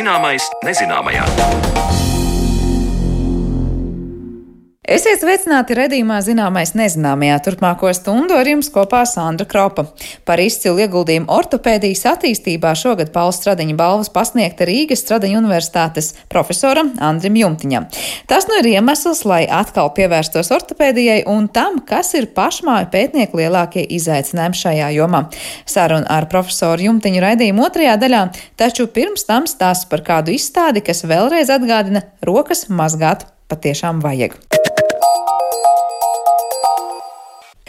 Zināmais nezināmajā. Esiet sveicināti redzījumā zināmais nezināmajā turpmāko stundu ar jums kopā Sandra Kropa. Par izcilu ieguldījumu ortopēdijas attīstībā šogad Pauls Stradiņa balvas pasniegta Rīgas Stradiņa universitātes profesoram Andrim Jumtiņam. Tas nu ir iemesls, lai atkal pievērstos ortopēdijai un tam, kas ir pašmāju pētnieku lielākie izaicinājumi šajā jomā. Saruna ar profesoru Jumtiņu raidījumu otrajā daļā, taču pirms tam stāsts par kādu izstādi, kas vēlreiz atgādina rokas mazgāt patiešām vajag.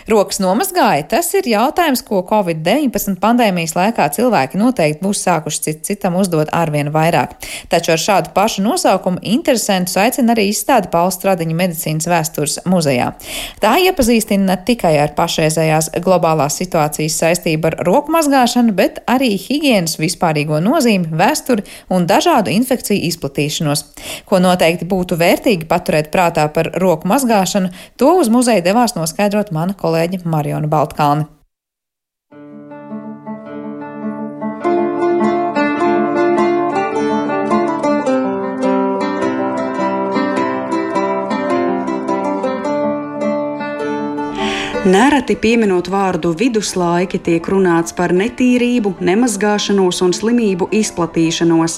Rokas nomazgāja, tas ir jautājums, ko Covid-19 pandēmijas laikā cilvēki noteikti būs sākuši cit citam uzdot arvien vairāk. Taču ar šādu pašu nosaukumu interesantus aicina arī izstāde Paula Stradiņa medicīnas vēstures muzejā. Tā iepazīstina ne tikai ar pašreizējās globālās situācijas saistību ar roku mazgāšanu, bet arī higienas vispārīgo nozīmi, vēsturi un dažādu infekciju izplatīšanos. Ko noteikti būtu vērtīgi paturēt prātā par roku mazgāšanu, to uz muzeju devās noskaidrot mana kolēģa kolēģi Mariona Baltkalni. Nereti pieminot vārdu viduslaiki, tiek runāts par netīrību, nemazgāšanos un slimību izplatīšanos.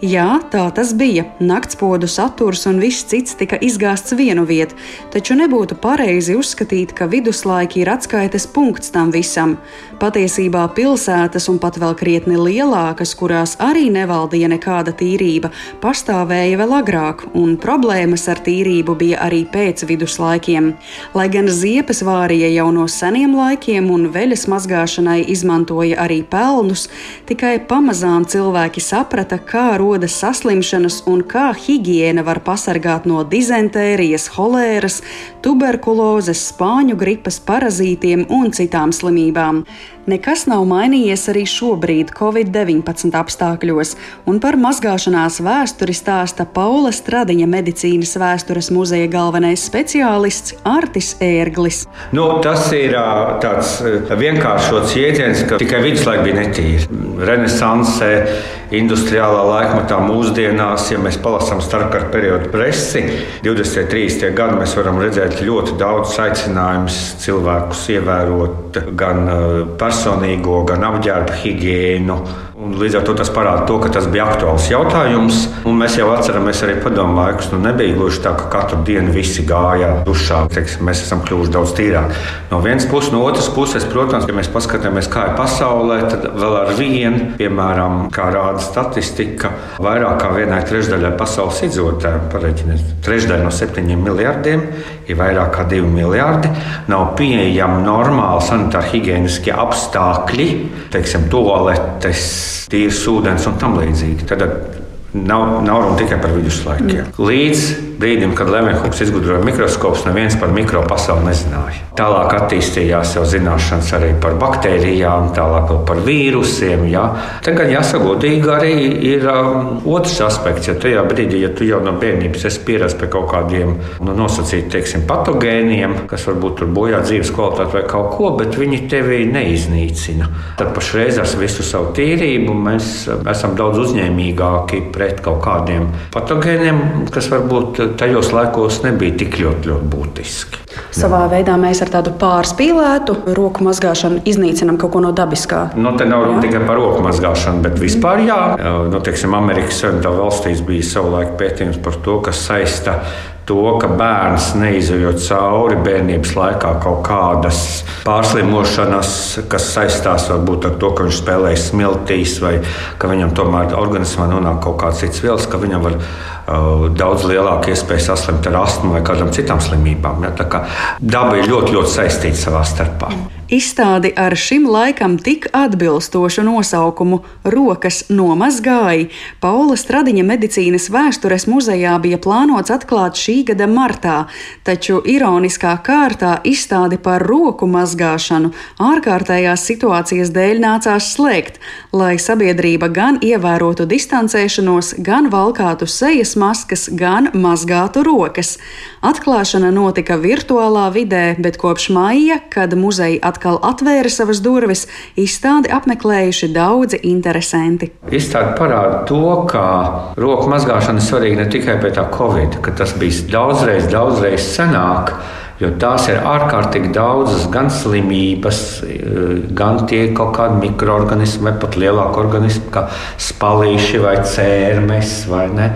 Jā, tā tas bija. Naktspodu saturs un viss cits tika izgāsts vienu vietu, taču nebūtu pareizi uzskatīt, ka viduslaiki ir atskaites punkts tam visam. Patiesībā pilsētas un pat vēl krietni lielākas, kurās arī nevaldīja nekāda tīrība, pastāvēja vēl agrāk, un problēmas ar tīrību bija arī pēc viduslaikiem. Lai gan ziepes vārīja jau no seniem laikiem un veļas mazgāšanai izmantoja arī pelnus, tikai pamazām cilvēki saprata, kā rodas rodas saslimšanas un kā higiēna var pasargāt no dizentērijas, holēras, tuberkulozes, spāņu gripas, parazītiem un citām slimībām. Nekas nav mainījies arī šobrīd, Covid-19 apstākļos, un par mazgāšanās vēsturi stāsta Paula Stradiņa medicīnas vēstures muzeja galvenais speciālists Artis Ērglis. Nu, tas ir tāds vienkāršots jēdziens, ka tikai viduslaika bija netīra. Renesansē, industriālā laikmatā, mūsdienās, ja mēs palasām starpkara periodu presi, 20. un 30. gadi, mēs varam redzēt ļoti daudz aicinājumus cilvēkus ievērot gan par personīgo, gan apģērba higiēnu. Un līdz ar to tas parāda to, ka tas bija aktuāls jautājums. Un mēs jau atceramies arī padomu laikus. Nu, nebija gluži tā, ka katru dienu visi gāja dušā. Teiksim, mēs esam kļuvuši daudz tīrāki. No vienas puses, no otras puses, protams, ja mēs paskatāmies, kā ir pasaulē, tad vēl ar vienu, piemēram, kā rāda statistika, vairāk kā vienai trešdaļai pasaules iedzīvotājiem, pareiķiniet, trešdaļa no septiņiem miljardiem ir vairāk kā divi miljardi. Nav pieejami normāli sanitāri higieniskie apstākļi, teiksim, toaletes tīrs ūdens un tam līdzīgi. Tad nav, nav runa tikai par viduslaikiem. Mm. Līdz brīdim, kad Levenhuks izgudroja mikroskopus, neviens par mikro pasauli nezināja. Tālāk attīstījās jau zināšanas arī par baktērijām, tālāk par vīrusiem. Jā. Tagad, jāsaka, godīgi arī ir um, otrs aspekts. Ja tajā brīdī, ja tu jau no bērnības esi pierasts pie kaut kādiem nu, nosacītiem teiksim, patogēniem, kas varbūt tur bojā dzīves kvalitāti vai kaut ko, bet viņi tevi neiznīcina. Tad pašreiz ar visu savu tīrību mēs um, esam daudz uzņēmīgāki pret kaut kādiem patogēniem, kas varbūt tajos laikos nebija tik ļoti, ļoti būtiski. Savā jā. veidā mēs ar tādu pārspīlētu roku mazgāšanu iznīcinām kaut ko no dabiskā. Nu, te nav runa tikai par roku mazgāšanu, bet vispār jā. Nu, teiksim, Amerikas Savienotā valstīs bija savulaik pētījums par to, kas saista to, ka bērns neizjūt cauri bērnības laikā kaut kādas pārslimošanas, kas saistās varbūt ar to, ka viņš spēlējas smiltīs, vai ka viņam tomēr organismā nonāk kaut kāds cits vielas, ka viņam var uh, daudz lielāka iespēja saslimt ar astmu vai kādām citām slimībām. Ja? Daba ir ļoti, ļoti saistīta savā starpā. Izstādi ar šim laikam tik atbilstošu nosaukumu Rokas nomazgāji Paula Stradiņa medicīnas vēstures muzejā bija plānots atklāt šī gada martā, taču ironiskā kārtā izstādi par roku mazgāšanu ārkārtējās situācijas dēļ nācās slēgt, lai sabiedrība gan ievērotu distancēšanos, gan valkātu sejas maskas, gan mazgātu rokas. Atklāšana notika virtuālā vidē, bet kopš maija, kad muzeja atklāja atkal atvēra savas durvis, izstādi apmeklējuši daudzi interesanti. Izstāde parāda to, ka roku mazgāšana ir svarīga ne tikai pēc tā Covid, ka tas bija daudzreiz, daudzreiz senāk. Jo tās ir ārkārtīgi daudzas gan slimības, gan tie kaut kādi mikroorganismi, vai pat lielāki organismi, kā spalīši vai cērmes. Vai ne?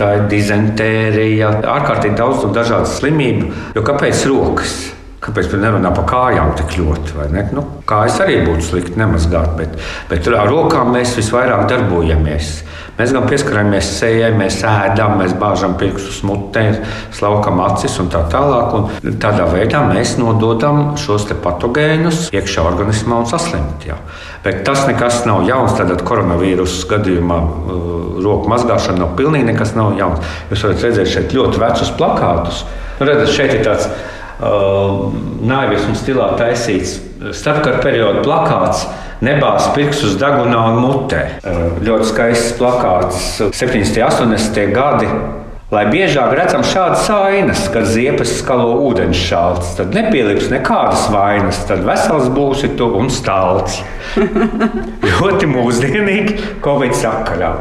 tā ir dizentērija, ārkārtīgi daudz un dažādas slimību. Jo kāpēc rokas? Kāpēc tur nerunā par kājām tik ļoti? Nu, kājas arī būtu slikti nemazgāt, bet, bet ar rokām mēs visvairāk darbojamies. Mēs gan pieskaramies sejai, mēs ēdam, mēs bāžam pirkstus mutē, slaukam acis un tā tālāk. Un tādā veidā mēs nododam šos patogēnus iekšā organismā un saslimt. Jā. Bet tas nekas nav jauns. Tad koronavīrusa gadījumā uh, roku mazgāšana nav pilnīgi nekas jauns. Jūs varat redzēt šeit ļoti vecus plakātus. Nu, redzat, šeit ir tāds naivismu stilā taisīts starpkara perioda plakāts nebās pirkstus degunā un mutē. Ļoti skaists plakāts 70. un 80. gadi lai biežāk redzam šādas ainas, kad ziepes skalo ūdens šalts. Tad nepieliks nekādas vainas, tad vesels būsi tu un stāsts. ļoti mūsdienīgi Covid sakarā.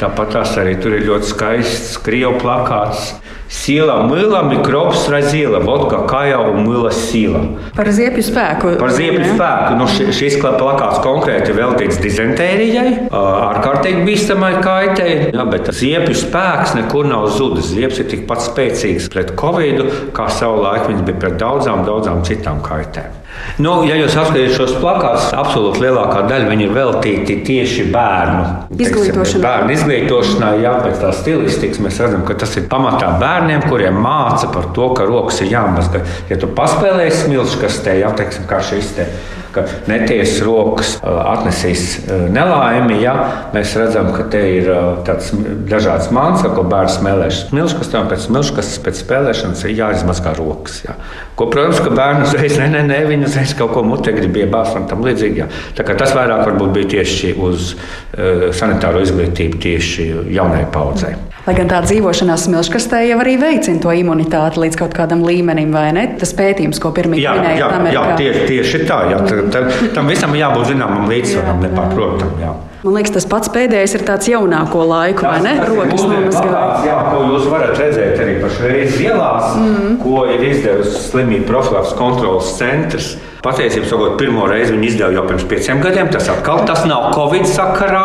Tāpat tās arī tur ir ļoti skaists krievu plakāts. Sīla mīla, mikrobs razīla, vodka kājā un mīla sīla. Par ziepju spēku. Par ziepju ne? spēku. Nu, ši, šis plakāts konkrēti veltīts dizentērijai, ārkārtīgi bīstamai kaitei, ja, bet ziepju spēks nekur nav zudis Ziepes ir tikpat spēcīgas pret covid, kā savulaik viņas bija pret daudzām, daudzām citām kaitēm. Nu, ja jūs apskatīsiet šos plakātus, absolūti lielākā daļa ir veltīti tieši bērnu izglītošanai. Bērnu izglītošanai, jā, pēc tā stilistikas mēs redzam, ka tas ir pamatā bērniem, kuriem māca par to, ka rokas ir jāmazgā. Ja tu paspēlēsi smilškastē, jau teiksim, kā šis te ka netiesas rokas atnesīs nelaimi. Ja? Mēs redzam, ka te ir tāds dažāds mākslas, ko bērns smēlēs smilškas, un pēc smilškas pēc spēlēšanas ir jāizmazgā rokas. Ja? Ko, protams, ka bērns uzreiz, ne, ne, ne, viņi uzreiz kaut ko mutē grib iebāzt un tam līdzīgi. Ja? Tā kā tas vairāk varbūt bija tieši uz uh, sanitāro izglītību tieši jaunai paudzei. Lai gan tā dzīvošanās smilškastē jau arī veicina to imunitāti līdz kaut kādam līmenim, vai ne? Tas pētījums, ko pirmie minēja, jā, jā, tieši, tieši tā. Jā, tam, tam visam jābūt zināmam līdzsvaram, nepārprotam. Jā. Man liekas, tas pats pēdējais ir tāds jaunāko laiku, vai ne? Rokas nomazgājums. Jā, ko jūs varat redzēt arī pašreiz ielās, mm. ko ir izdevusi slimību profilaks kontrolas centrs. Patiesībā, sakot, pirmo reizi viņi izdeva jau pirms pieciem gadiem. Tas atkal tas nav Covid sakarā,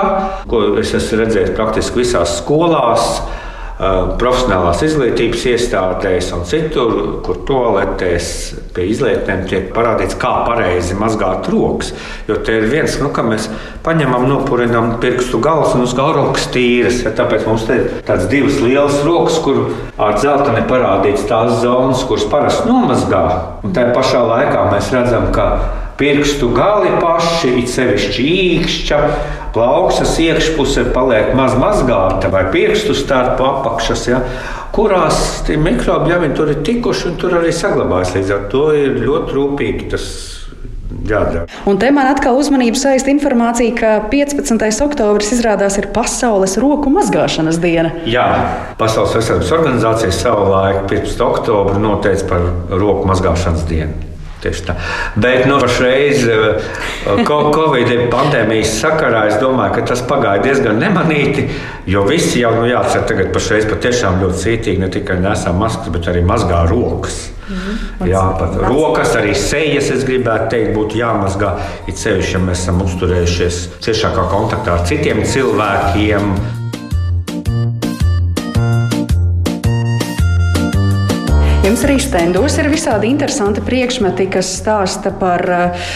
ko es esmu redzējis praktiski visās skolās. Uh, profesionālās izglītības iestādēs un citur, kur toaletēs pie izlietnēm tiek parādīts, kā pareizi mazgāt rokas. Jo te ir viens, nu, ka mēs paņemam, nopurinām pirkstu galus un uz galvas tīras. Ja, tāpēc mums te ir tādas divas lielas rokas, kur ar zelta neparādīts tās zonas, kuras parasti nomazgā. Un tajā pašā laikā mēs redzam, ka pirkstu gali paši, it sevišķi īkšķa, plaukstas iekšpuse paliek maz mazgāta vai pirkstu starp apakšas. Ja, kurās mikrobi jau tur ir tikuši un tur arī saglabājas. Līdz ar to ir ļoti rūpīgi tas jādara. Un te man atkal uzmanību saista informācija, ka 15. oktobris izrādās ir Pasaules roku mazgāšanas diena. Jā, Pasaules veselības organizācija savulaik 15. oktobru noteica par roku mazgāšanas dienu. Tieši tā. Bet nu, pašreiz eh, Covid pandēmijas sakarā es domāju, ka tas pagāja diezgan nemanīti. Jo visi jau nu, jāatcer, tagad pašreiz patiešām ļoti cītīgi ne tikai nesam maskas, bet arī mazgā rokas. -hmm. Jā, pat rokas, arī sejas, es gribētu teikt, būtu jāmazgā. It sevišķi, ja mēs esam uzturējušies ciešākā kontaktā ar citiem cilvēkiem. Jums arī stendos ir visādi interesanti priekšmeti, kas stāsta par uh,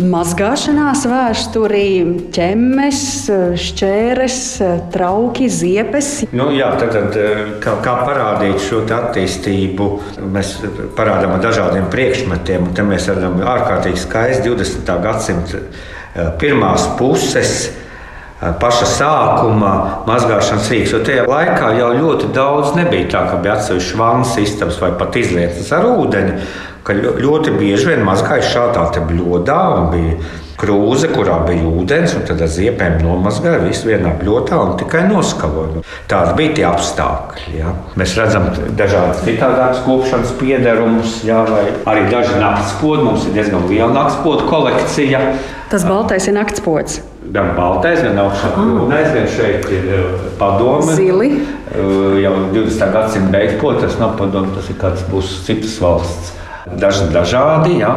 mazgāšanās vēsturi, ķemmes, šķēres, trauki, ziepes. Nu, jā, tad, tad kā, kā parādīt šo attīstību, mēs parādām ar dažādiem priekšmetiem, te mēs redzam ārkārtīgi skaisti 20. gadsimta pirmās puses paša sākuma mazgāšanas rīks. Jo tajā laikā jau ļoti daudz nebija tā, ka bija atsevišķi vannas istabas vai pat izlietas ar ūdeni. Ļoti bieži vien mazgāja šādā bļodā un bija krūze, kurā bija ūdens, un tad ar ziepēm nomazgāja visu vienā bļotā un tikai noskaloja. Tādi bija tie apstākļi. Ja. Mēs redzam dažādas citādākas kopšanas piederumus, ja, vai arī daži naktspodi. Mums ir diezgan liela naktspodu kolekcija. Tas baltais ir naktspods. Gan baltais, gan augšāpūnais, gan šeit ir padome. Zili. Jau 20. gadsimta beigās, tas nav padome, tas ir kāds būs citas valsts. Daži dažādi, ja.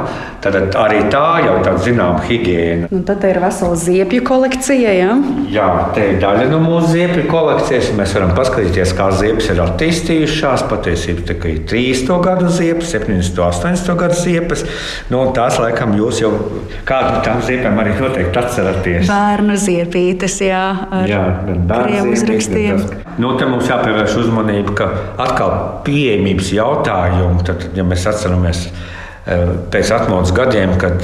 Tad arī tā jau tāda zināmā higiēna. Un tad ir vesela ziepju kolekcija. Ja? Jā, te ir daļa no mūsu ziepju kolekcijas. Mēs varam paskatīties, kā ziepes ir attīstījušās. Patiesībā tā ir 30. gadu ziepes, 70. un 80. gadu ziepes. Nu, tās, laikam, jūs jau kādu no tām ziepēm arī noteikti atceraties. Bērnu ziepītes, jā, ar jā, krievu uzrakstiem. Nu, te mums jāpievērš uzmanība, ka atkal pieejamības jautājumu, tad, ja mēs atceramies pēc atmodas gadiem, kad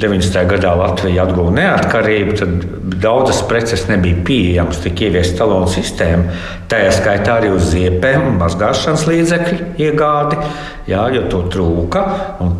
90. gadā Latvija atguva neatkarību, tad daudzas preces nebija pieejamas, tika ieviesta talonu sistēma. Tā skaitā arī uz ziepēm, mazgāšanas līdzekļu iegādi, jā, jo to trūka.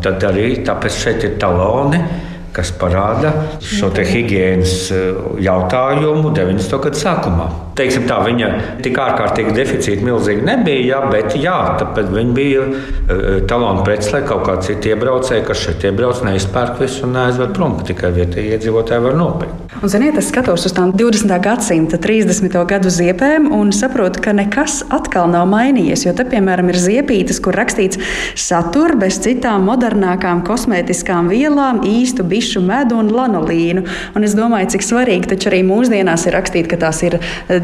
Tad arī tāpēc šeit ir taloni kas parāda šo higiēnas eh, jautājumu 90. gadu sākumā. Teiksim, tā, viņa tik ārkārtīgi deficīta milzīgi nebija, jā, bet jā, viņa bija uh, talona prece, lai kaut kādi citi iebraucēji, kas šeit iebrauc, neizpērk visu un neaizved prom, ka tikai vietējie iedzīvotāji var nopirkt. Un, ziniet, es skatos uz tām 20. gadsimta 30. gadu ziepēm un saprotu, ka nekas atkal nav mainījies. Jo te, piemēram, ir ziepītes, kur rakstīts satur bez citām modernākām kosmētiskām vielām, īstu bišu medu un lanolīnu. Un es domāju, cik svarīgi taču arī mūsdienās ir rakstīt, ka tās ir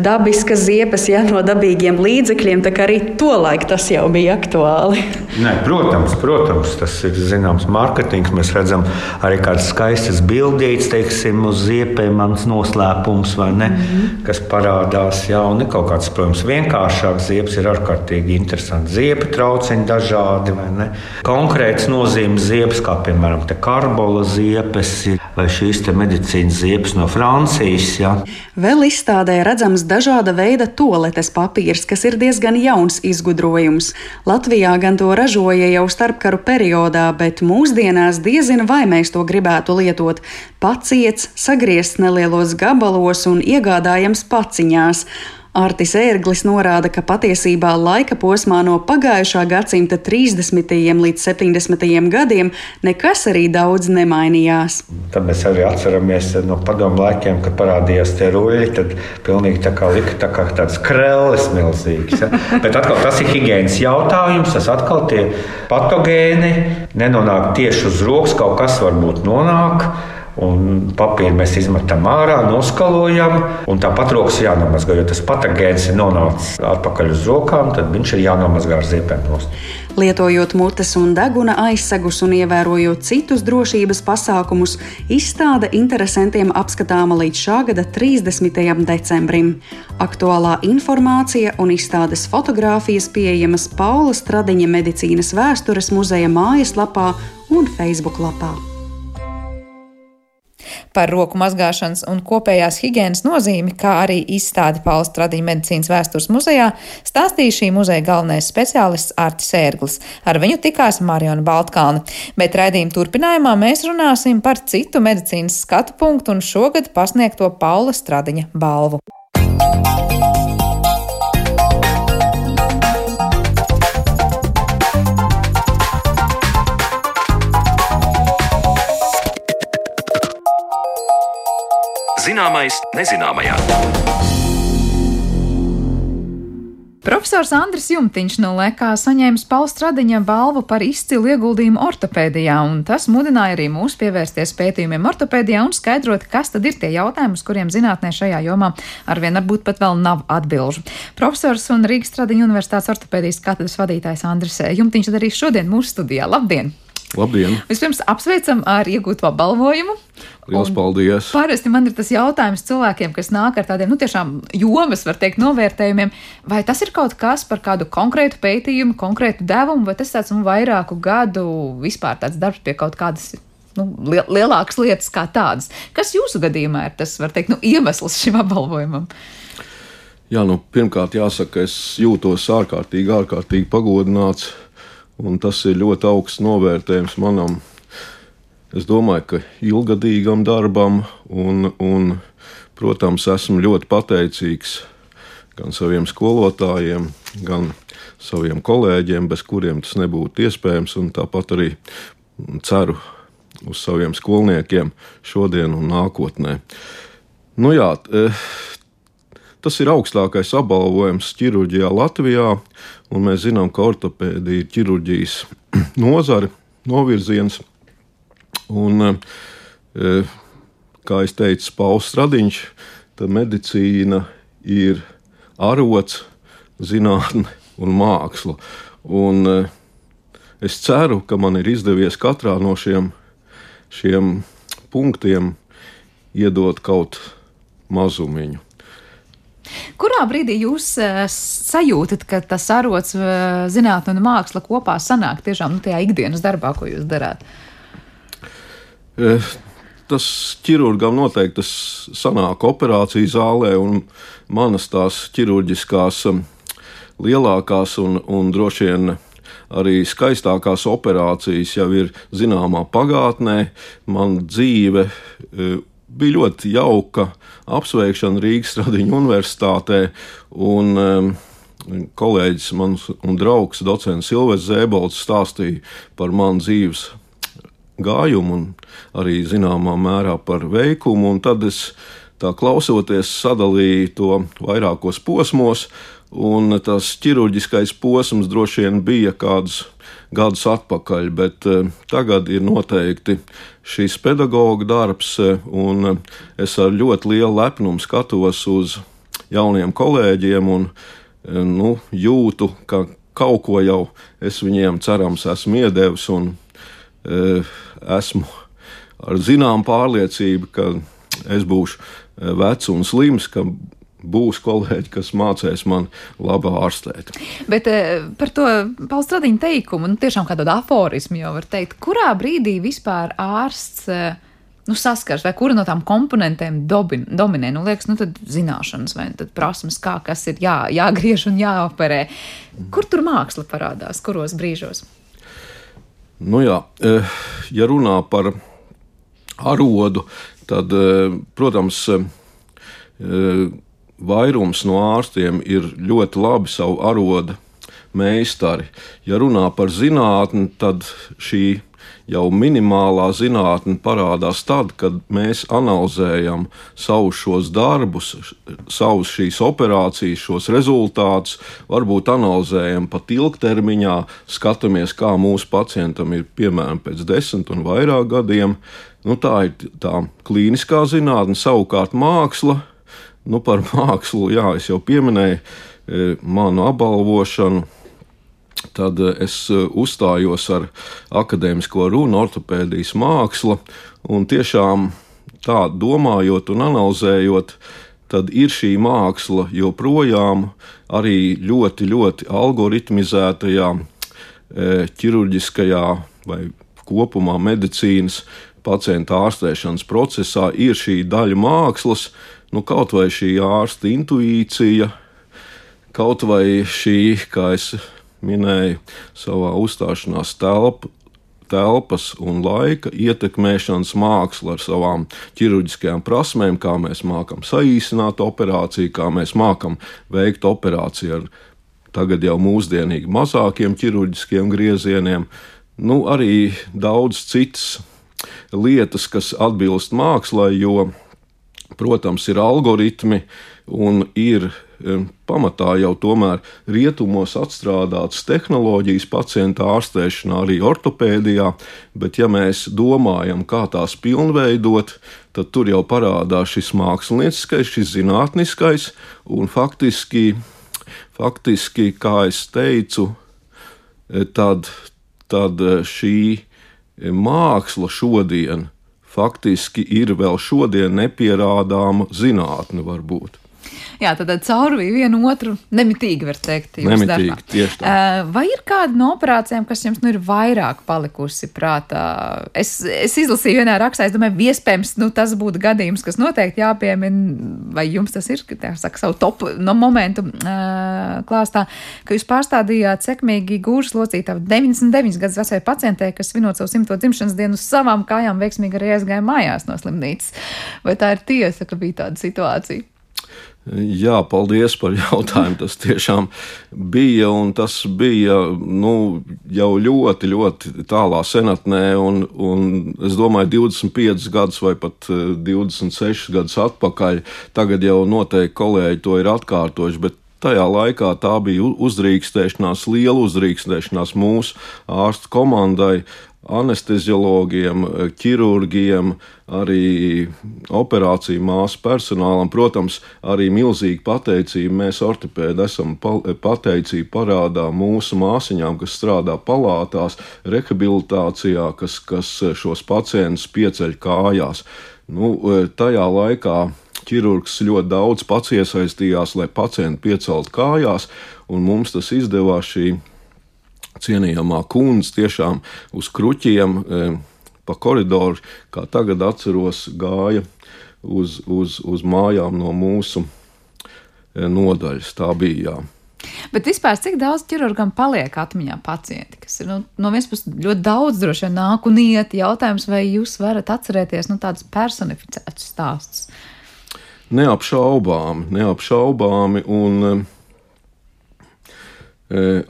dabiskas ziepes, ja no dabīgiem līdzekļiem, tā kā arī tolaik tas jau bija aktuāli. Nē, protams, protams, tas ir zināms mārketings. Mēs redzam arī kādas skaistas bildītas, teiksim, uz ziepēm, mans noslēpums vai ne, mm -hmm. kas parādās. Jā, un kaut kāds, protams, vienkāršāks ziepes ir ārkārtīgi interesants. Ziepa trauciņi dažādi vai ne. Konkrēts nozīmes ziepes, kā piemēram karbola ziepes vai šīs medicīnas ziepes no Francijas. Jā. Vēl izstādē redzams dažāda veida toaletes papīrs, kas ir diezgan jauns izgudrojums. Latvijā gan to ražoja jau starpkaru periodā, bet mūsdienās diezina, vai mēs to gribētu lietot. Paciets, sagriezts nelielos gabalos un iegādājams paciņās. Artis Ērglis norāda, ka patiesībā laika posmā no pagājušā gadsimta 30. līdz 70. gadiem nekas arī daudz nemainījās. Tad mēs arī atceramies no padomu laikiem, kad parādījās tie ruļļi. Tad pilnīgi tā kā lika tā kā tāds krēls milzīgs. Ja? Bet atkal tas ir higiēnas jautājums. Tas atkal tie patogēni nenonāk tieši uz rokas, kaut kas varbūt nonāk. Un papīru mēs izmetam ārā, noskalojam, un tāpat rokas jānomazgā. Jo tas patogēns ir nonācis atpakaļ uz rokām, tad viņš ir jānomazgā ar. Nost. Lietojot mutes un deguna aizsegus un ievērojot citus drošības pasākumus, izstāde interesantiem apskatāma līdz šā gada 30. decembrim. Aktuālā informācija un izstādes fotogrāfijas pieejamas Paula Stradiņa medicīnas vēstures muzeja mājaslapā un Facebook lapā. Par roku mazgāšanas un kopējās higiēnas nozīmi, kā arī izstādi Pauls Tradiņa medicīnas vēstures muzejā, stāstīja šī muzeja galvenais speciālists Artis Ērglis. Ar viņu tikās Mariona Baltkalna. Bet raidījuma turpinājumā mēs runāsim par citu medicīnas skatu punktu un šogad pasniegto Paula Stradiņa balvu. Zināmais nezināmajā. Profesors Andris Jumtiņš no Lekā saņēma Paulstradiņa balvu par izcilu ieguldījumu ortopēdijā, un tas mudināja arī mūs pievērsties pētījumiem ortopēdijā un skaidrot, kas tad ir tie jautājumi, uz kuriem zinātnē šajā jomā arvien varbūt pat vēl nav atbilžu. Profesors un Rīgas Stradiņa Universitātes ortopēdijas katedras vadītājs Andris Jumtiņš arī šodien mūsu studijā. Labdien! Labdien! Vispirms apsveicam ar iegūto balvojumu. Lielas paldies! Parasti man ir tas jautājums cilvēkiem, kas nāk ar tādiem, nu, tiešām jomas, var teikt, novērtējumiem, vai tas ir kaut kas par kādu konkrētu pētījumu, konkrētu devumu, vai tas tāds nu, vairāku gadu vispār tāds darbs pie kaut kādas. Nu, lielākas lietas kā tādas. Kas jūsu gadījumā ir tas, var teikt, nu, iemesls šim apbalvojumam? Jā, nu, pirmkārt, jāsaka, es jūtos ārkārtīgi, ārkārtīgi pagodināts Un tas ir ļoti augsts novērtējums manam es domāju, ka ilgadīgam darbam, un, un protams, esmu ļoti pateicīgs gan saviem skolotājiem, gan saviem kolēģiem, bez kuriem tas nebūtu iespējams, un tāpat arī ceru uz saviem skolniekiem šodien un nākotnē. Nu jā, Tas ir augstākais apbalvojums ķirurģijā Latvijā, un mēs zinām, ka ortopēdija ir ķirurģijas nozare, novirziens. Un, eh, kā jau teicu, Pauls Stradiņš, tad medicīna ir arots, zinātne un māksla. Un, eh, es ceru, ka man ir izdevies katrā no šiem, šiem punktiem iedot kaut mazumiņu. Kurā brīdī jūs uh, sajūtat, ka tas arots, uh, zinātne un māksla kopā sanāk tiešām nu, tajā ikdienas darbā, ko jūs darāt? E, tas ķirurgam noteikti tas sanāk operācijas zālē, un manas tās ķirurģiskās lielākās un, un droši vien arī skaistākās operācijas jau ir zināmā pagātnē. Man dzīve bija ļoti jauka apsveikšana Rīgas Stradiņu universitātē. Un, um, kolēģis mans un draugs, docents Silvers Zēbolts, stāstīja par manu dzīves gājumu un arī zināmā mērā par veikumu. Tad es tā klausoties sadalīju to vairākos posmos, un tas ķirurģiskais posms droši vien bija kādus gadus atpakaļ, bet uh, tagad ir noteikti šīs pedagoģa darbs, eh, un eh, es ar ļoti lielu lepnumu skatos uz jauniem kolēģiem un eh, nu, jūtu, ka kaut ko jau es viņiem cerams esmu iedevis, un e, esmu ar zinām pārliecību, ka es būšu vecs un slims, ka būs kolēģi, kas mācīs man labi ārstēt. Bet par to Pauls Stradiņa teikumu, nu, tiešām kādu aforismu jau var teikt, kurā brīdī vispār ārsts. Nu, saskars, vai kura no tām komponentēm dobin, dominē, nu, liekas, nu, tad zināšanas vai tad prasmes, kā kas ir jā, jāgriež un jāoperē. Kur tur māksla parādās, kuros brīžos? Nu jā, ja runā par arodu, tad, protams, vairums no ārstiem ir ļoti labi savu arodu meistari. Ja runā par zinātni, tad šī jau minimālā zinātne parādās tad, kad mēs analizējam savus šos darbus, savus šīs operācijas, šos rezultātus, varbūt analizējam pat ilgtermiņā, skatāmies, kā mūsu pacientam ir piemēram pēc desmit un vairāk gadiem. Nu, tā ir tā klīniskā zinātne, savukārt māksla Nu, par mākslu, jā, es jau pieminēju e, manu apbalvošanu. Tad e, es e, uzstājos ar akadēmisko runu, ortopēdijas mākslu, un tiešām tā domājot un analizējot, tad ir šī māksla joprojām arī ļoti, ļoti algoritmizētajā, ķirurģiskajā vai kopumā medicīnas pacienta ārstēšanas procesā ir šī daļa mākslas, nu, kaut vai šī ārsta intuīcija, kaut vai šī, kā es minēju, savā uzstāšanās telpa, telpas un laika ietekmēšanas māksla ar savām ķirurģiskajām prasmēm, kā mēs mākam saīsināt operāciju, kā mēs mākam veikt operāciju ar tagad jau mūsdienīgi mazākiem ķirurģiskiem griezieniem. Nu, arī daudz citas lietas, kas atbilst mākslai, jo protams, ir algoritmi un ir pamatā jau tomēr rietumos atstrādātas tehnoloģijas pacienta ārstēšanā, arī ortopēdijā, bet ja mēs domājam, kā tās pilnveidot, tad tur jau parādās šis mākslinieckais, šis zinātniskais un faktiski, faktiski kā es teicu, tad, tad šī māksla šodien faktiski ir vēl šodien nepierādāma zinātne, varbūt. Jā, tad caurvīja vienu otru nemitīgi, var teikt. Nemitīgi, darbā. tieši tā. Vai ir kāda no operācijām, kas jums nu ir vairāk palikusi prātā? Es, es izlasīju vienā rakstā, es domāju, iespējams, nu, tas būtu gadījums, kas noteikti jāpiemina, vai jums tas ir, tā saka, savu top no momentu uh, klāstā, ka jūs pārstādījāt sekmīgi gūžas locītavu 99 gadus vecai pacientei, kas svinot savu simto dzimšanas dienu uz savām kājām veiksmīgi arī aizgāja mājās no slimnīcas. Vai tā ir tiesa, ka bija tāda situācija? Jā, paldies par jautājumu. Tas tiešām bija, un tas bija nu, jau ļoti, ļoti tālā senatnē. Un, un es domāju, 25 gadus vai pat 26 eh, gadus atpakaļ. Tagad jau noteikti kolēģi to ir atkārtojuši. Tajā laikā tā bija uzdrīkstēšanās, liela uzdrīkstēšanās mūsu ārstu komandai, anesteziologiem, ķirurgiem, arī operāciju māsu personālam. Protams, arī milzīgi pateicība mēs ortopēdi esam pateicība parādā mūsu māsiņām, kas strādā palātās, rehabilitācijā, kas, kas šos pacientus pieceļ kājās. Nu, tajā laikā ķirurgs ļoti daudz pats iesaistījās, lai pacientu pieceltu kājās, un mums tas izdevās šī cienījamā kundze tiešām uz kruķiem e, pa koridoru, kā tagad atceros, gāja uz, uz, uz mājām no mūsu e, nodaļas. Tā bija. Jā. Bet vispār, cik daudz ķirurgam paliek atmiņā pacienti, kas ir nu, no vienas puses ļoti daudz droši vien nāk un iet. Jautājums, vai jūs varat atcerēties nu, tādus personificētus stāstus? Neapšaubāmi, neapšaubāmi. Un e,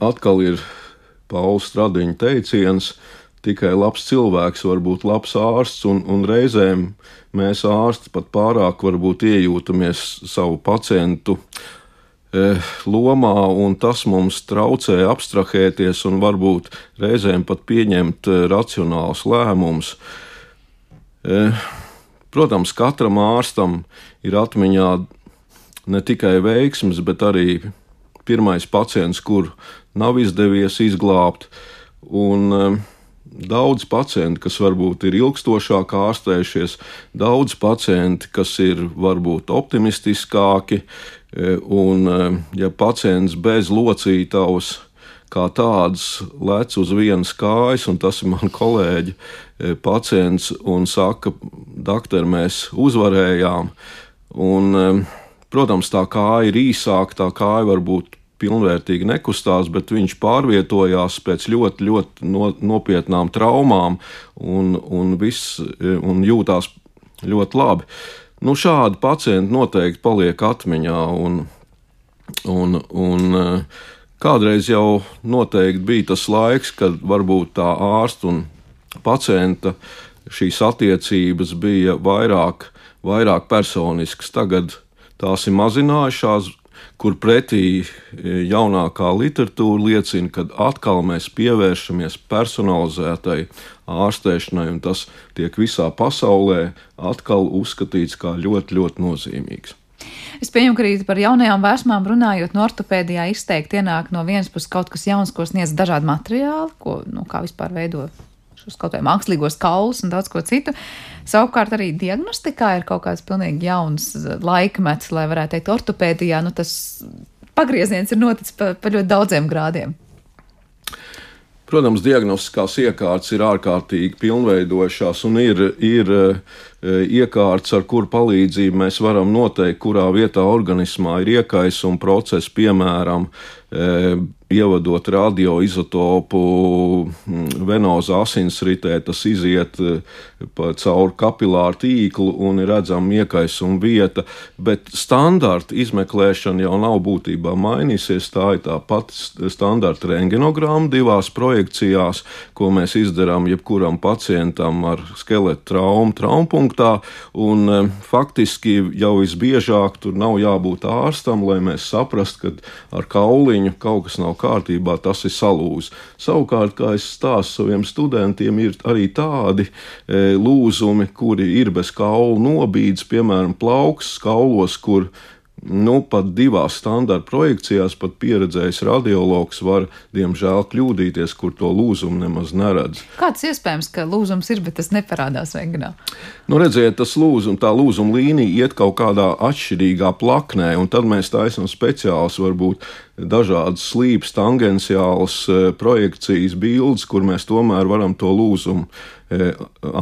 atkal ir Pauls Stradiņa teiciens, tikai labs cilvēks var būt labs ārsts, un, un reizēm mēs ārsti pat pārāk varbūt iejūtamies savu pacientu e, lomā, un tas mums traucē abstrahēties un varbūt reizēm pat pieņemt e, racionālus lēmumus. E, protams, katram ārstam ir atmiņā ne tikai veiksmes, bet arī pirmais pacients, kuru nav izdevies izglābt. Un, um, Daudz pacientu, kas varbūt ir ilgstošāk ārstējušies, daudz pacienti, kas ir varbūt optimistiskāki, e, un, e, ja pacients bez locītavas kā tāds lec uz vienas kājas, un tas ir mans kolēģi, e, pacients, un saka, doktor, mēs uzvarējām. Un, protams, tā kāja ir īsāka, tā kāja var būt pilnvērtīgi nekustās, bet viņš pārvietojās pēc ļoti, ļoti no, nopietnām traumām un, un, viss, un jūtās ļoti labi. Nu, šādi pacienti noteikti paliek atmiņā. Un, un, un, kādreiz jau noteikti bija tas laiks, kad varbūt tā ārsta un pacienta šīs attiecības bija vairāk, vairāk personiskas. Tagad tās ir mazinājušās, kur pretī e, jaunākā literatūra liecina, ka atkal mēs pievēršamies personalizētai ārstēšanai, un tas tiek visā pasaulē atkal uzskatīts kā ļoti, ļoti nozīmīgs. Es pieņemu, ka arī par jaunajām vēsmām runājot, no ortopēdijā izteikti ienāk no vienas puses kaut kas jauns, ko sniedz dažādi materiāli, ko nu, kā vispār veido šos kaut vai mākslīgos kaulus un daudz ko citu. Savukārt arī diagnostikā ir kaut kāds pilnīgi jauns laikmets, lai varētu teikt, ortopēdijā, nu tas pagrieziens ir noticis pa, pa ļoti daudziem grādiem. Protams, diagnostiskās iekārtas ir ārkārtīgi pilnveidojušās un ir, ir iekārtas, ar kuru palīdzību mēs varam noteikt, kurā vietā organismā ir iekaisuma process, piemēram, ievadot radioizotopu venozā asinsritē, tas iziet eh, cauri kapilāru tīklu un ir redzama iekaisuma vieta, bet standarta izmeklēšana jau nav būtībā mainīsies. Tā ir tā pati standarta rengenogramma divās projekcijās, ko mēs izdarām jebkuram pacientam ar skeleta traumu traumpunktā, un eh, faktiski jau visbiežāk tur nav jābūt ārstam, lai mēs saprastu, ka ar kauliņu kaut kas nav kārtībā, tas ir salūzis. Savukārt, kā es stāstu saviem studentiem, ir arī tādi e, lūzumi, kuri ir bez kaulu nobīdes, piemēram, plauks kaulos, kur nu, pat divās standarta projekcijās, pat pieredzējis radiologs var, diemžēl, kļūdīties, kur to lūzumu nemaz neredz. Kāds iespējams, ka lūzums ir, bet tas neparādās rengenā? Nu, redziet, tas lūzum, tā lūzuma līnija iet kaut kādā atšķirīgā plaknē, un tad mēs taisām speciāls, varbūt dažādas slīpas, tangenciālas e, projekcijas, bildes, kur mēs tomēr varam to lūzumu e,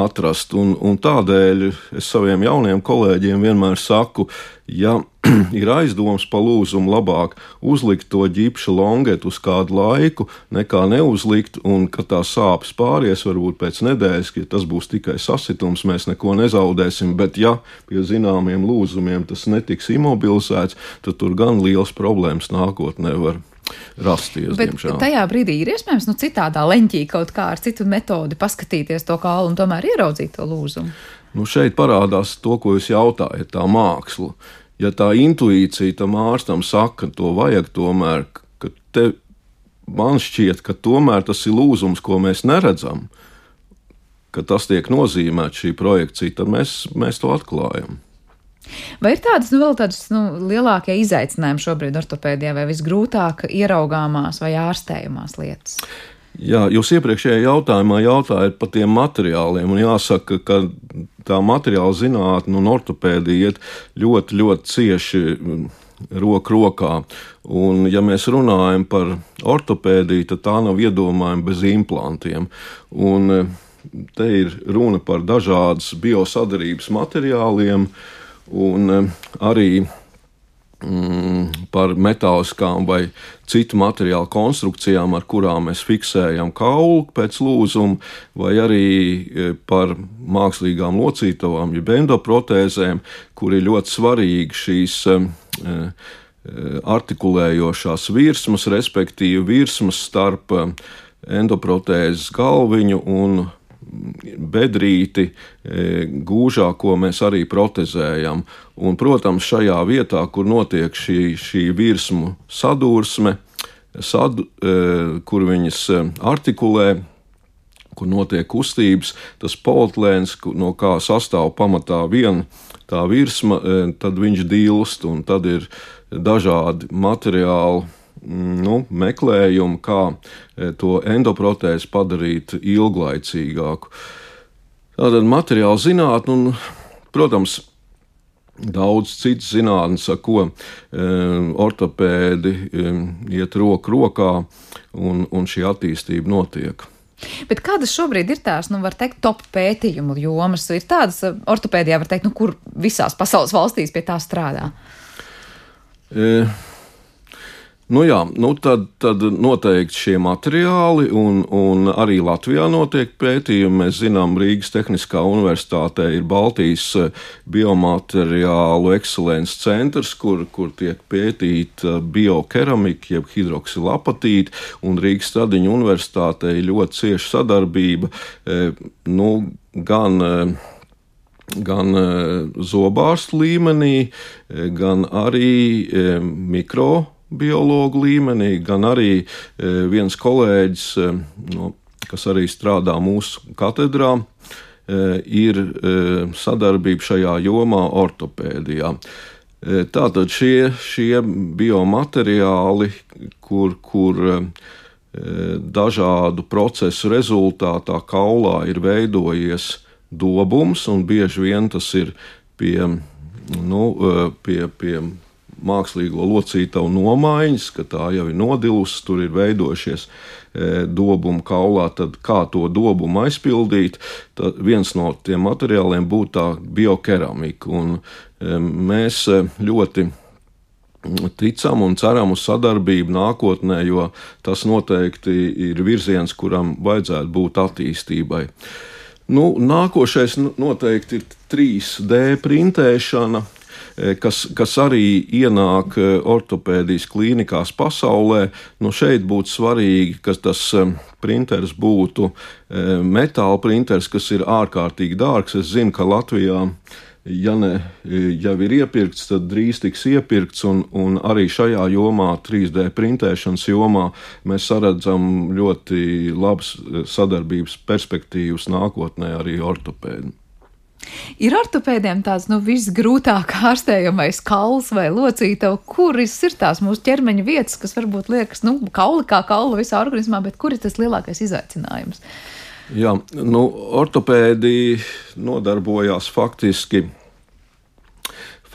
atrast. Un, un tādēļ es saviem jauniem kolēģiem vienmēr saku, ja ir aizdoms pa lūzumu, labāk uzlikt to ģipšu longetu uz kādu laiku, nekā neuzlikt, un ka tā sāpes pāries varbūt pēc nedēļas, ka tas būs tikai sasitums, mēs neko nezaudēsim. Bet, ja pie zināmiem lūzumiem tas netiks imobilizēts, tad tur gan liels problēmas nākotnē var rasties. Bet diemžēl. tajā brīdī ir iespējams nu, citādā leņķī kaut kā ar citu metodi paskatīties to kālu un tomēr ieraudzīt to lūzumu. Nu, šeit parādās to, ko jūs jautājat, tā māksla. Ja tā intuīcija tam ārstam saka, ka to vajag tomēr, ka te man šķiet, ka tomēr tas ir lūzums, ko mēs neredzam, ka tas tiek nozīmēts šī projekcija, tad mēs, mēs to atklājam. Vai ir tādas nu, vēl tādas nu, lielākie izaicinājumi šobrīd ortopēdijā, vai visgrūtāk ieraugāmās vai ārstējumās lietas? Jā, jūs iepriekšējā jautājumā jautājāt par tiem materiāliem, jāsaka, ka tā materiāla zinātne un ortopēdija iet ļoti, ļoti cieši mm, roku rokā. Un, ja mēs runājam par ortopēdiju, tad tā nav iedomājama bez implantiem. Un, te ir runa par dažādas biosadarības materiāliem, un arī mm, par metāliskām vai citu materiālu konstrukcijām, ar kurām mēs fiksējam kaulu pēc lūzuma, vai arī e, par mākslīgām locītavām, jeb endoprotēzēm, kur ir ļoti svarīgi šīs e, e, artikulējošās virsmas, respektīvi virsmas starp endoprotēzes galviņu un bedrīti e, gūžā, ko mēs arī protezējam. Un, protams, šajā vietā, kur notiek šī, šī virsmu sadursme, sad, e, kur viņas e, artikulē, kur notiek kustības, tas politlēns, no kā sastāv pamatā viena tā virsma, tad viņš dilst un tad ir dažādi materiāli nu, meklējumu, kā e, to endoprotēzi padarīt ilglaicīgāku. Tātad materiāla zinātne un, protams, daudz citas zinātnes, ar ko e, ortopēdi e, iet roku rokā, un, un šī attīstība notiek. Bet kādas šobrīd ir tās, nu, var teikt, top pētījumu jomas? Ir tādas ortopēdijā, var teikt, nu, kur visās pasaules valstīs pie tā strādā? E Nu jā, nu tad, tad noteikti šie materiāli, un, un arī Latvijā notiek pētījumi. Mēs zinām, Rīgas Tehniskā universitātē ir Baltijas eh, biomateriālu ekscelences centrs, kur, kur tiek pētīta biokeramika, jeb hidroksilapatīta, un Rīgas Stradiņa universitātē ir ļoti cieša sadarbība. Eh, nu, gan, eh, gan zobārstu līmenī, gan arī mikro biologu līmenī, gan arī e, viens kolēģis, e, no, kas arī strādā mūsu katedrā, e, ir sadarbība šajā jomā ortopēdijā. Tātad šie, šie biomateriāli, kur, kur dažādu procesu rezultātā kaulā ir veidojies dobums, un bieži vien tas ir pie, nu, pie, pie mākslīgo locītavu nomaiņas, ka tā jau ir nodilusi, tur ir veidojušies e, dobuma kaulā, tad kā to dobumu aizpildīt, tad viens no tiem materiāliem būtu tā biokeramika. Un e, mēs e, ļoti ticam un ceram uz sadarbību nākotnē, jo tas noteikti ir virziens, kuram vajadzētu būt attīstībai. Nu, nākošais noteikti ir 3D printēšana. Eh, kas, kas arī ienāk eh, ortopēdijas klīnikās pasaulē. Nu, šeit būtu svarīgi, ka tas eh, printeris būtu metāla printeris, kas ir ārkārtīgi dārgs. Es zinu, ka Latvijā ja ne jau ir iepirkts, tad drīz tiks iepirkts. Un, un arī šajā jomā, 3D printēšanas jomā, mēs redzam ļoti labas sadarbības perspektīvas nākotnē arī ortopēdiem. Ir ortopēdiem tāds nu, visgrūtāk ārstējamais kauls vai locītava, kuras ir tās mūsu ķermeņa vietas, kas varbūt liekas, nu, kauli kā kaula visā organismā, bet kur ir tas lielākais izaicinājums? Jā, nu, ortopēdi nodarbojās faktiski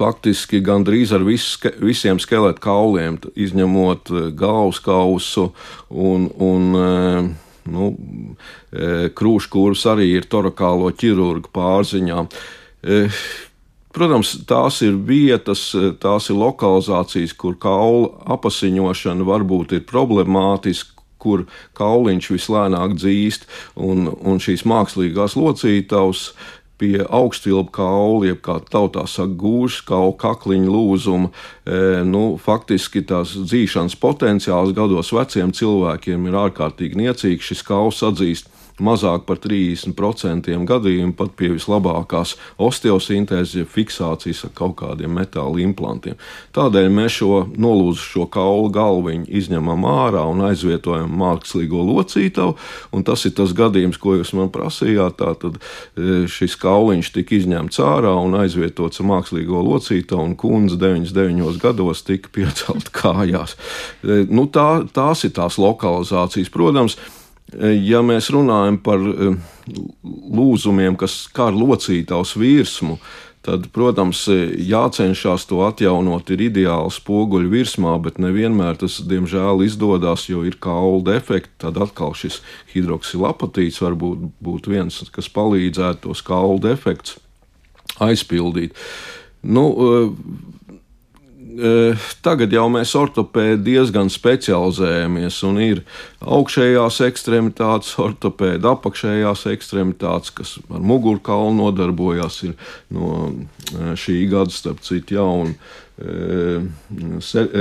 faktiski gandrīz ar vis, visiem skeletu kauliem, izņemot eh, galvas kausu un, un eh, nu, eh, krūškūrus arī ir torakālo ķirurgu pārziņā. Protams, tās ir vietas, tās ir lokalizācijas, kur kaula apasiņošana varbūt ir problemātiska, kur kauliņš vislēnāk dzīst, un, un šīs mākslīgās locītavas pie augstvilpu kaula, jeb kā tautā saka, gūžas kaula, kakliņa lūzuma. E, nu, faktiski tās dzīšanas potenciāls gados veciem cilvēkiem ir ārkārtīgi niecīgs. Šis kauls atzīst mazāk par 30% gadījumu pat pie vislabākās osteosintēzes, fiksācijas ar kaut kādiem metāla implantiem. Tādēļ mēs šo nolūzušo kaulu galviņu izņemam ārā un aizvietojam mākslīgo locītavu, un tas ir tas gadījums, ko jūs man prasījāt. Tātad e, šis kauliņš tika izņemts ārā un aizvietots ar mākslīgo locītavu, un kundze 99 gados tika piecelt kājās. E, nu, tā, tās ir tās lokalizācijas. Protams, ja mēs runājam par eh, lūzumiem, kas skar locītavas virsmu, tad, protams, jācenšas to atjaunot. Ir ideāli spoguļu virsmā, bet nevienmēr tas, diemžēl, izdodas, jo ir kaula defekti. Tad atkal šis hidroksilapatīts var būt, būt viens, kas palīdzētu tos kaula defektus aizpildīt. Nu, eh, tagad jau mēs ortopēdi diezgan specializējamies, un ir augšējās ekstremitātes, ortopēdi apakšējās ekstremitātes, kas ar mugurkaulu nodarbojās. Ir no šī gada, starp citu, jauna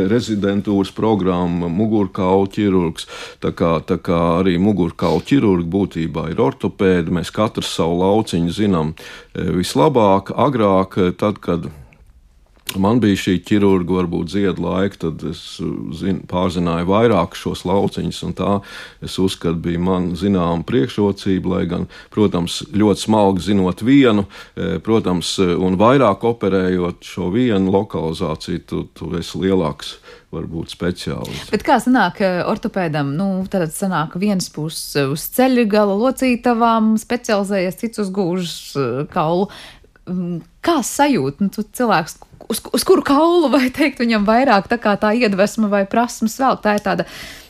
rezidentūras programma, mugurkaula ķirurgs. Tā kā, tā kā arī mugurkaula ķirurgi būtībā ir ortopēdi, mēs katrs savu lauciņu zinām vislabāk, agrāk, tad, kad Man bija šī ķirurga, varbūt ziedu laika, tad es zin, pārzināju vairāk šos lauciņus, un tā es uzskatu, bija man zināma priekšrocība, lai gan, protams, ļoti smalki zinot vienu, e, protams, un vairāk operējot šo vienu lokalizāciju, tu, tu esi lielāks varbūt speciālists. Bet kā sanāk e, ortopēdam? Nu, tad sanāk viens puses uz ceļa gala locītavām, specializējies, cits uz gūžas e, kaulu. Mm, kā sajūt nu, cilvēks, uz, uz kuru kaulu vai teikt viņam vairāk tā, tā iedvesma vai prasmes vēl? Tā ir tāda,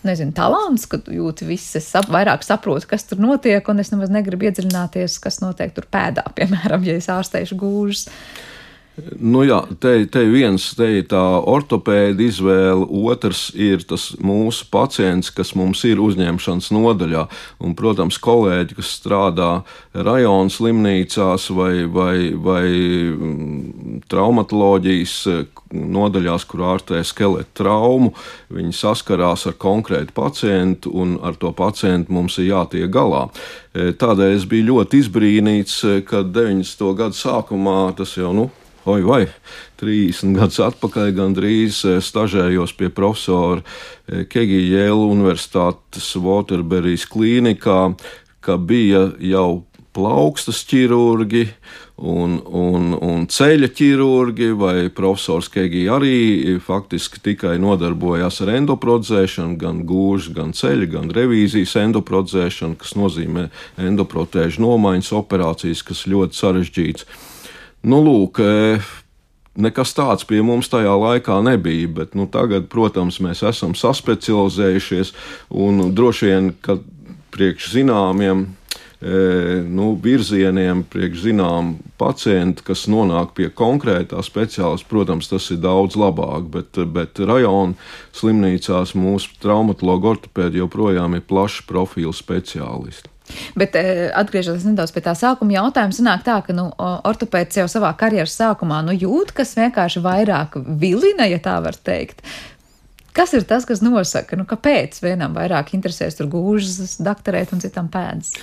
nezinu, talants, ka jūti viss, es sap, vairāk saprotu, kas tur notiek, un es nemaz negribu iedziļināties, kas notiek tur pēdā, piemēram, ja es ārstēšu gūžas. Nu jā, te, te viens te ir tā ortopēda izvēle, otrs ir tas mūsu pacients, kas mums ir uzņemšanas nodaļā. Un, protams, kolēģi, kas strādā rajonu slimnīcās vai, vai, vai mm, traumatoloģijas nodaļās, kur ārstē skeletu traumu, viņi saskarās ar konkrētu pacientu, un ar to pacientu mums ir jātiek galā. Tādēļ es biju ļoti izbrīnīts, kad 90. gadu sākumā tas jau nu, oi, vai 30 gadus atpakaļ gandrīz eh, stažējos pie profesora eh, Kegija Jēla Universitātes Waterberijas klīnikā, ka bija jau plaukstas ķirurgi un, un, un ceļa ķirurgi, vai profesors Kegija arī faktiski tikai nodarbojās ar endoprodzēšanu, gan gūžu, gan ceļa, gan revīzijas endoprodzēšanu, kas nozīmē endoprotēžu nomaiņas operācijas, kas ļoti sarežģītas. Nu, lūk, e, nekas tāds pie mums tajā laikā nebija, bet nu, tagad, protams, mēs esam saspecializējušies un droši vien, ka priekš zināmiem nu, virzieniem, priekš zinām pacientu, kas nonāk pie konkrētā speciālista, protams, tas ir daudz labāk, bet, bet rajona slimnīcās mūsu traumatologu ortopēdi joprojām ir plaša profila speciālisti. Bet eh, atgriežoties nedaudz pie tā sākuma jautājuma, sanāk tā, ka nu, ortopēds jau savā karjeras sākumā nu, jūt, kas vienkārši vairāk vilina, ja tā var teikt. Kas ir tas, kas nosaka, nu, kāpēc vienam vairāk interesēs tur gūžas, dakterēt un citam pēdas?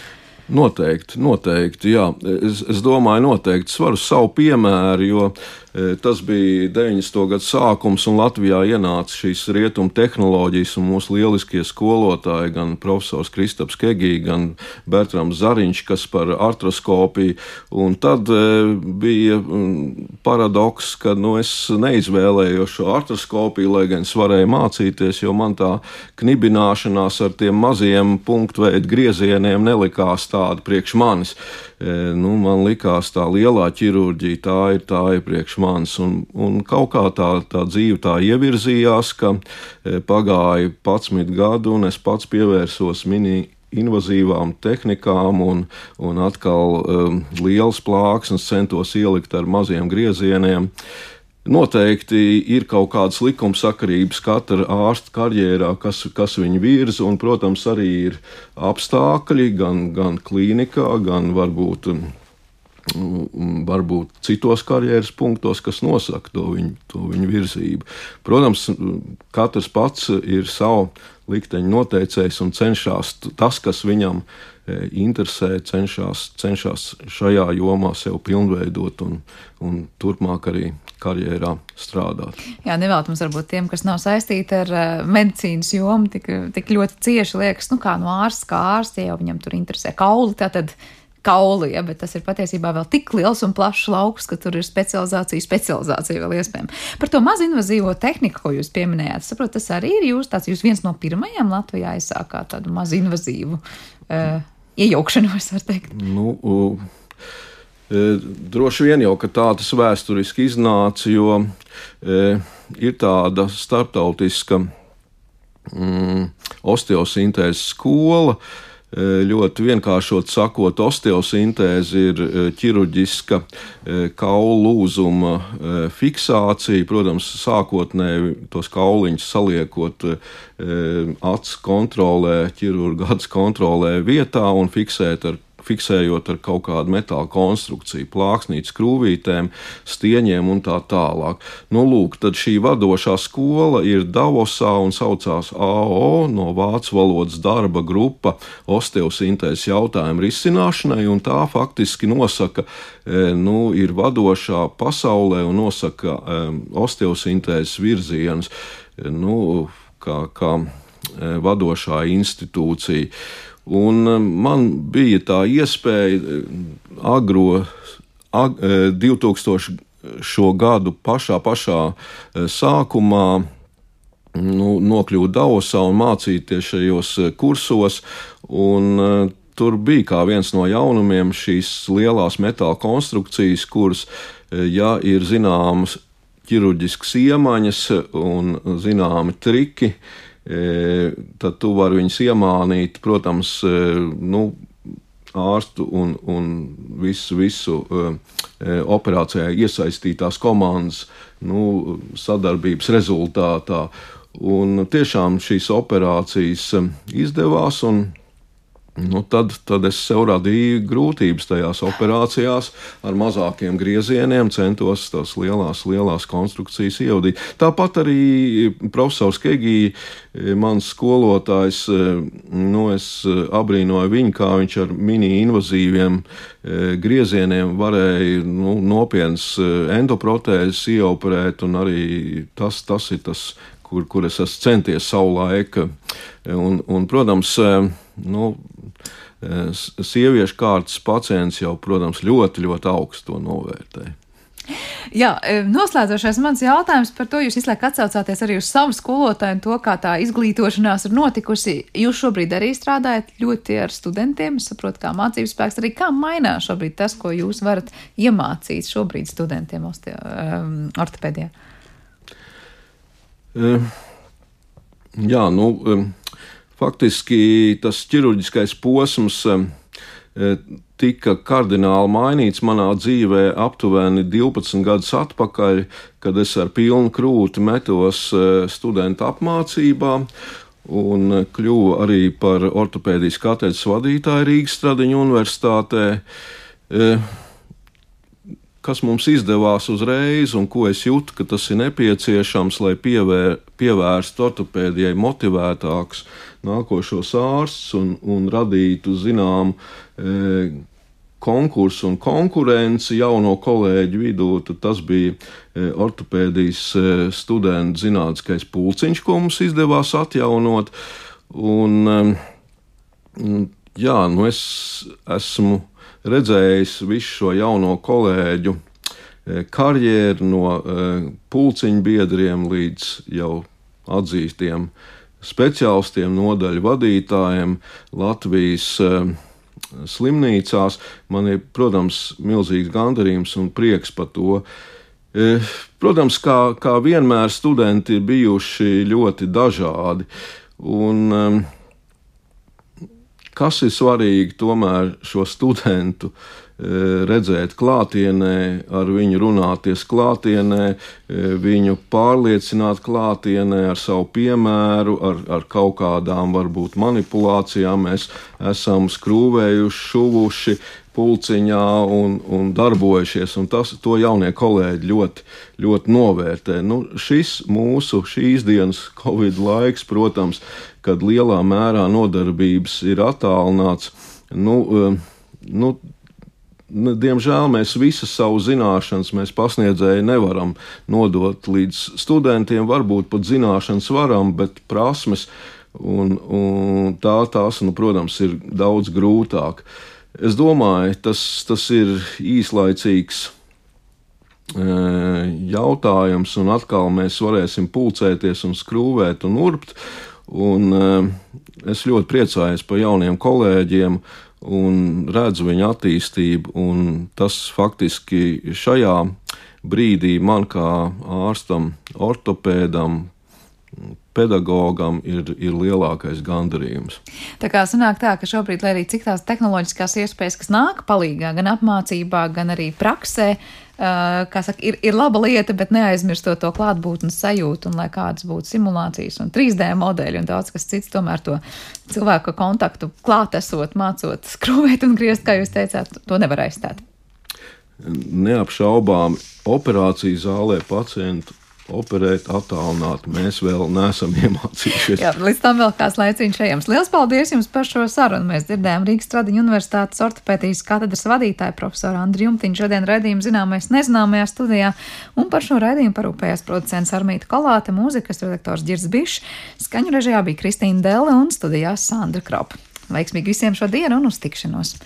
Noteikti, noteikti. Jā. Es, es domāju, noteikti es varu savu piemēru, jo Tas bija 90. gada sākums, un Latvijā ienāca šīs rietumu tehnoloģijas, un mūsu lieliskie skolotāji, gan profesors Kristaps Kegī, gan Bertrams Zariņš, kas par artroskopiju, un tad bija mm, paradoks, ka nu, es neizvēlējos šo artroskopiju, lai gan es varēju mācīties, jo man tā knibināšanās ar tiem maziem punktu veidu griezieniem nelikās tāda priekš manis. E, nu, man likās, tā lielā ķirurģija, tā ir tā ir priekš manis. Un, un kaut kā tā, tā dzīve tā ievirzījās, ka e, pagāja 11 gadu, un es pats pievērsos mini invazīvām tehnikām un, un atkal um, liels plāksnes centos ielikt ar maziem griezieniem. Noteikti ir kaut kādas likumsakarības katra ārsta karjerā, kas, kas viņu virza, un, protams, arī ir apstākļi gan, gan klīnikā, gan varbūt um, varbūt citos karjeras punktos, kas nosaka to viņu, to viņu virzību. Protams, katrs pats ir savu likteņu noteicējs un cenšas tas, kas viņam e, interesē, cenšas, cenšas šajā jomā sev pilnveidot un, un turpmāk arī karjerā strādāt. Jā, nevēlt mums varbūt tiem, kas nav saistīti ar uh, medicīnas jomu, tik, tik ļoti cieši liekas, nu kā no ārsta, kā ārsta, ja jau viņam tur interesē kauli, tātad kauli, ja, bet tas ir patiesībā vēl tik liels un plašs lauks, ka tur ir specializācija, specializācija vēl iespējama. Par to mazinvazīvo tehniku, ko jūs pieminējāt, saprotu, tas arī ir jūs tāds, jūs viens no pirmajiem Latvijā aizsākāt tādu mazinvazīvu uh, iejaukšanos, var teikt. Nu, uh. Droši vien jau tā tas vēsturiski iznāca, jo e, ir tāda starptautiska mm, osteosintēzes skola, Ļoti vienkāršot sakot, osteosintēze ir ķirurģiska kaulu lūzuma fiksācija. Protams, sākotnēji tos kauliņus saliekot acu kontrolē, ķirurga acu kontrolē vietā un fiksēt ar fiksējot ar kaut kādu metāla konstrukciju, plāksnītes, krūvītēm, stieņiem un tā tālāk. Nu, lūk, tad šī vadošā skola ir Davosā un saucās AO no vācu valodas darba grupa osteosintēzes jautājumu risināšanai, un tā faktiski nosaka, e, nu, ir vadošā pasaulē un nosaka um, osteosintēzes virzienus. E, nu, kā, kā vadošā institūcija. Un eh, man bija tā iespēja eh, agro ag, 2000. Eh, gadu pašā, pašā sākumā nu, nokļūt Davosā un mācīties šajos kursos. Un, tur bija kā viens no jaunumiem šīs lielās metāla konstrukcijas, kuras, ja ir zināmas ķirurģiskas iemaņas un zināmi triki, E, tad tu vari viņus iemānīt, protams, e, nu, ārstu un, un visu, visu uh, operācijā iesaistītās komandas nu, sadarbības rezultātā. Un tiešām šīs operācijas izdevās. Un, Nu, tad, tad es sev radīju grūtības tajās operācijās, ar mazākiem griezieniem centos tās lielās, lielās konstrukcijas ievadīt. Tāpat arī profesors Kegī, mans skolotājs, nu, es abrīnoju viņu, kā viņš ar mini-invazīviem griezieniem varēja nu, nopietnas endoprotēzes ieoperēt, un arī tas, tas ir tas, kur, kur es esmu centies savu laiku. Un, un, protams, nu, sieviešu kārtas pacients jau, protams, ļoti, ļoti augstu to novērtē. Jā, noslēdzošais mans jautājums par to, jūs laiku atsaucāties arī uz savu skolotāju un to, kā tā izglītošanās ir notikusi. Jūs šobrīd arī strādājat ļoti ar studentiem, es saprotu, kā mācības spēks, arī kā mainās šobrīd tas, ko jūs varat iemācīt šobrīd studentiem osteo, um, ortopēdijā. Um, jā, nu. Um, faktiski tas ķirurģiskais posms e, tika kardināli mainīts manā dzīvē aptuveni 12 gadus atpakaļ, kad es ar pilnu krūti metos e, studentu apmācībā un kļuvu arī par ortopēdijas katedras vadītāju Rīgas Stradiņu universitātē. E, kas mums izdevās uzreiz, un ko es jūtu, ka tas ir nepieciešams, lai pievēr, pievērstu ortopēdijai motivētāks nākošos ārstus un, un radītu zināmu e, konkursu un konkurenci jauno kolēģu vidū, tad tas bija e, ortopēdijas e, studentu zinātniskais pulciņš, ko mums izdevās atjaunot. Un, jā, nu es esmu redzējis visu šo jauno kolēģu e, karjeru no pulciņu biedriem līdz jau atzīstiem speciālistiem, nodaļu vadītājiem Latvijas slimnīcās. Man ir, protams, milzīgs gandarījums un prieks par to. E, protams, kā, kā vienmēr, studenti ir bijuši ļoti dažādi. Un, kas ir svarīgi tomēr šo studentu Eh, redzēt klātienē, ar viņu runāties klātienē, eh, viņu pārliecināt klātienē ar savu piemēru, ar, ar kaut kādām varbūt manipulācijām. Mēs esam skrūvējuši, šuvuši pulciņā un, un darbojušies, un tas to jaunie kolēģi ļoti, ļoti novērtē. Nu, šis mūsu šīs dienas Covid laiks, protams, kad lielā mērā nodarbības ir attālināts, nu, nu, Nu, diemžēl mēs visas savu zināšanas mēs pasniedzēji nevaram nodot līdz studentiem. Varbūt pat zināšanas varam, bet prasmes un, un tā, tās, nu, protams, ir daudz grūtāk. Es domāju, tas, tas ir īslaicīgs e, jautājums, un atkal mēs varēsim pulcēties un skrūvēt un urbt. Un, e, es ļoti priecājos par jauniem kolēģiem, un redzu viņa attīstību. Tas faktiski šajā brīdī man kā ārstam, ortopēdam, pedagogam ir, ir lielākais gandarījums. Tā kā sanāk tā, ka šobrīd, lai arī cik tās tehnoloģiskās iespējas, kas nāk palīgā, gan apmācībā, gan arī praksē, kā saka, ir, ir laba lieta, bet neaizmirstot to klātbūtnes sajūtu, un lai kādas būtu simulācijas un 3D modeļi un daudz kas cits, tomēr to cilvēku kontaktu klātesot, mācot, skrūvēt un griezt, kā jūs teicāt, to nevar aizstāt. Neapšaubām operācijas zālē pacientu operēt, attālināt. Mēs vēl neesam iemācījušies. Jā, līdz tam vēl kāds laiciņš ejams. Lielas paldies jums par šo sarunu. Mēs dzirdējām Rīgas Tradiņu universitātes ortopētijas katedras vadītāju profesoru Andriu Jumtiņu šodien redzējumu zināmais nezināmajā studijā, un par šo redzējumu parūpējās producents Armīta Kolāte, mūzikas redaktors Girs Bišs, skaņu režijā bija Kristīna Delle un studijās Sandra Kropa. Veiksmīgi visiem šo dienu un uz tikšanos!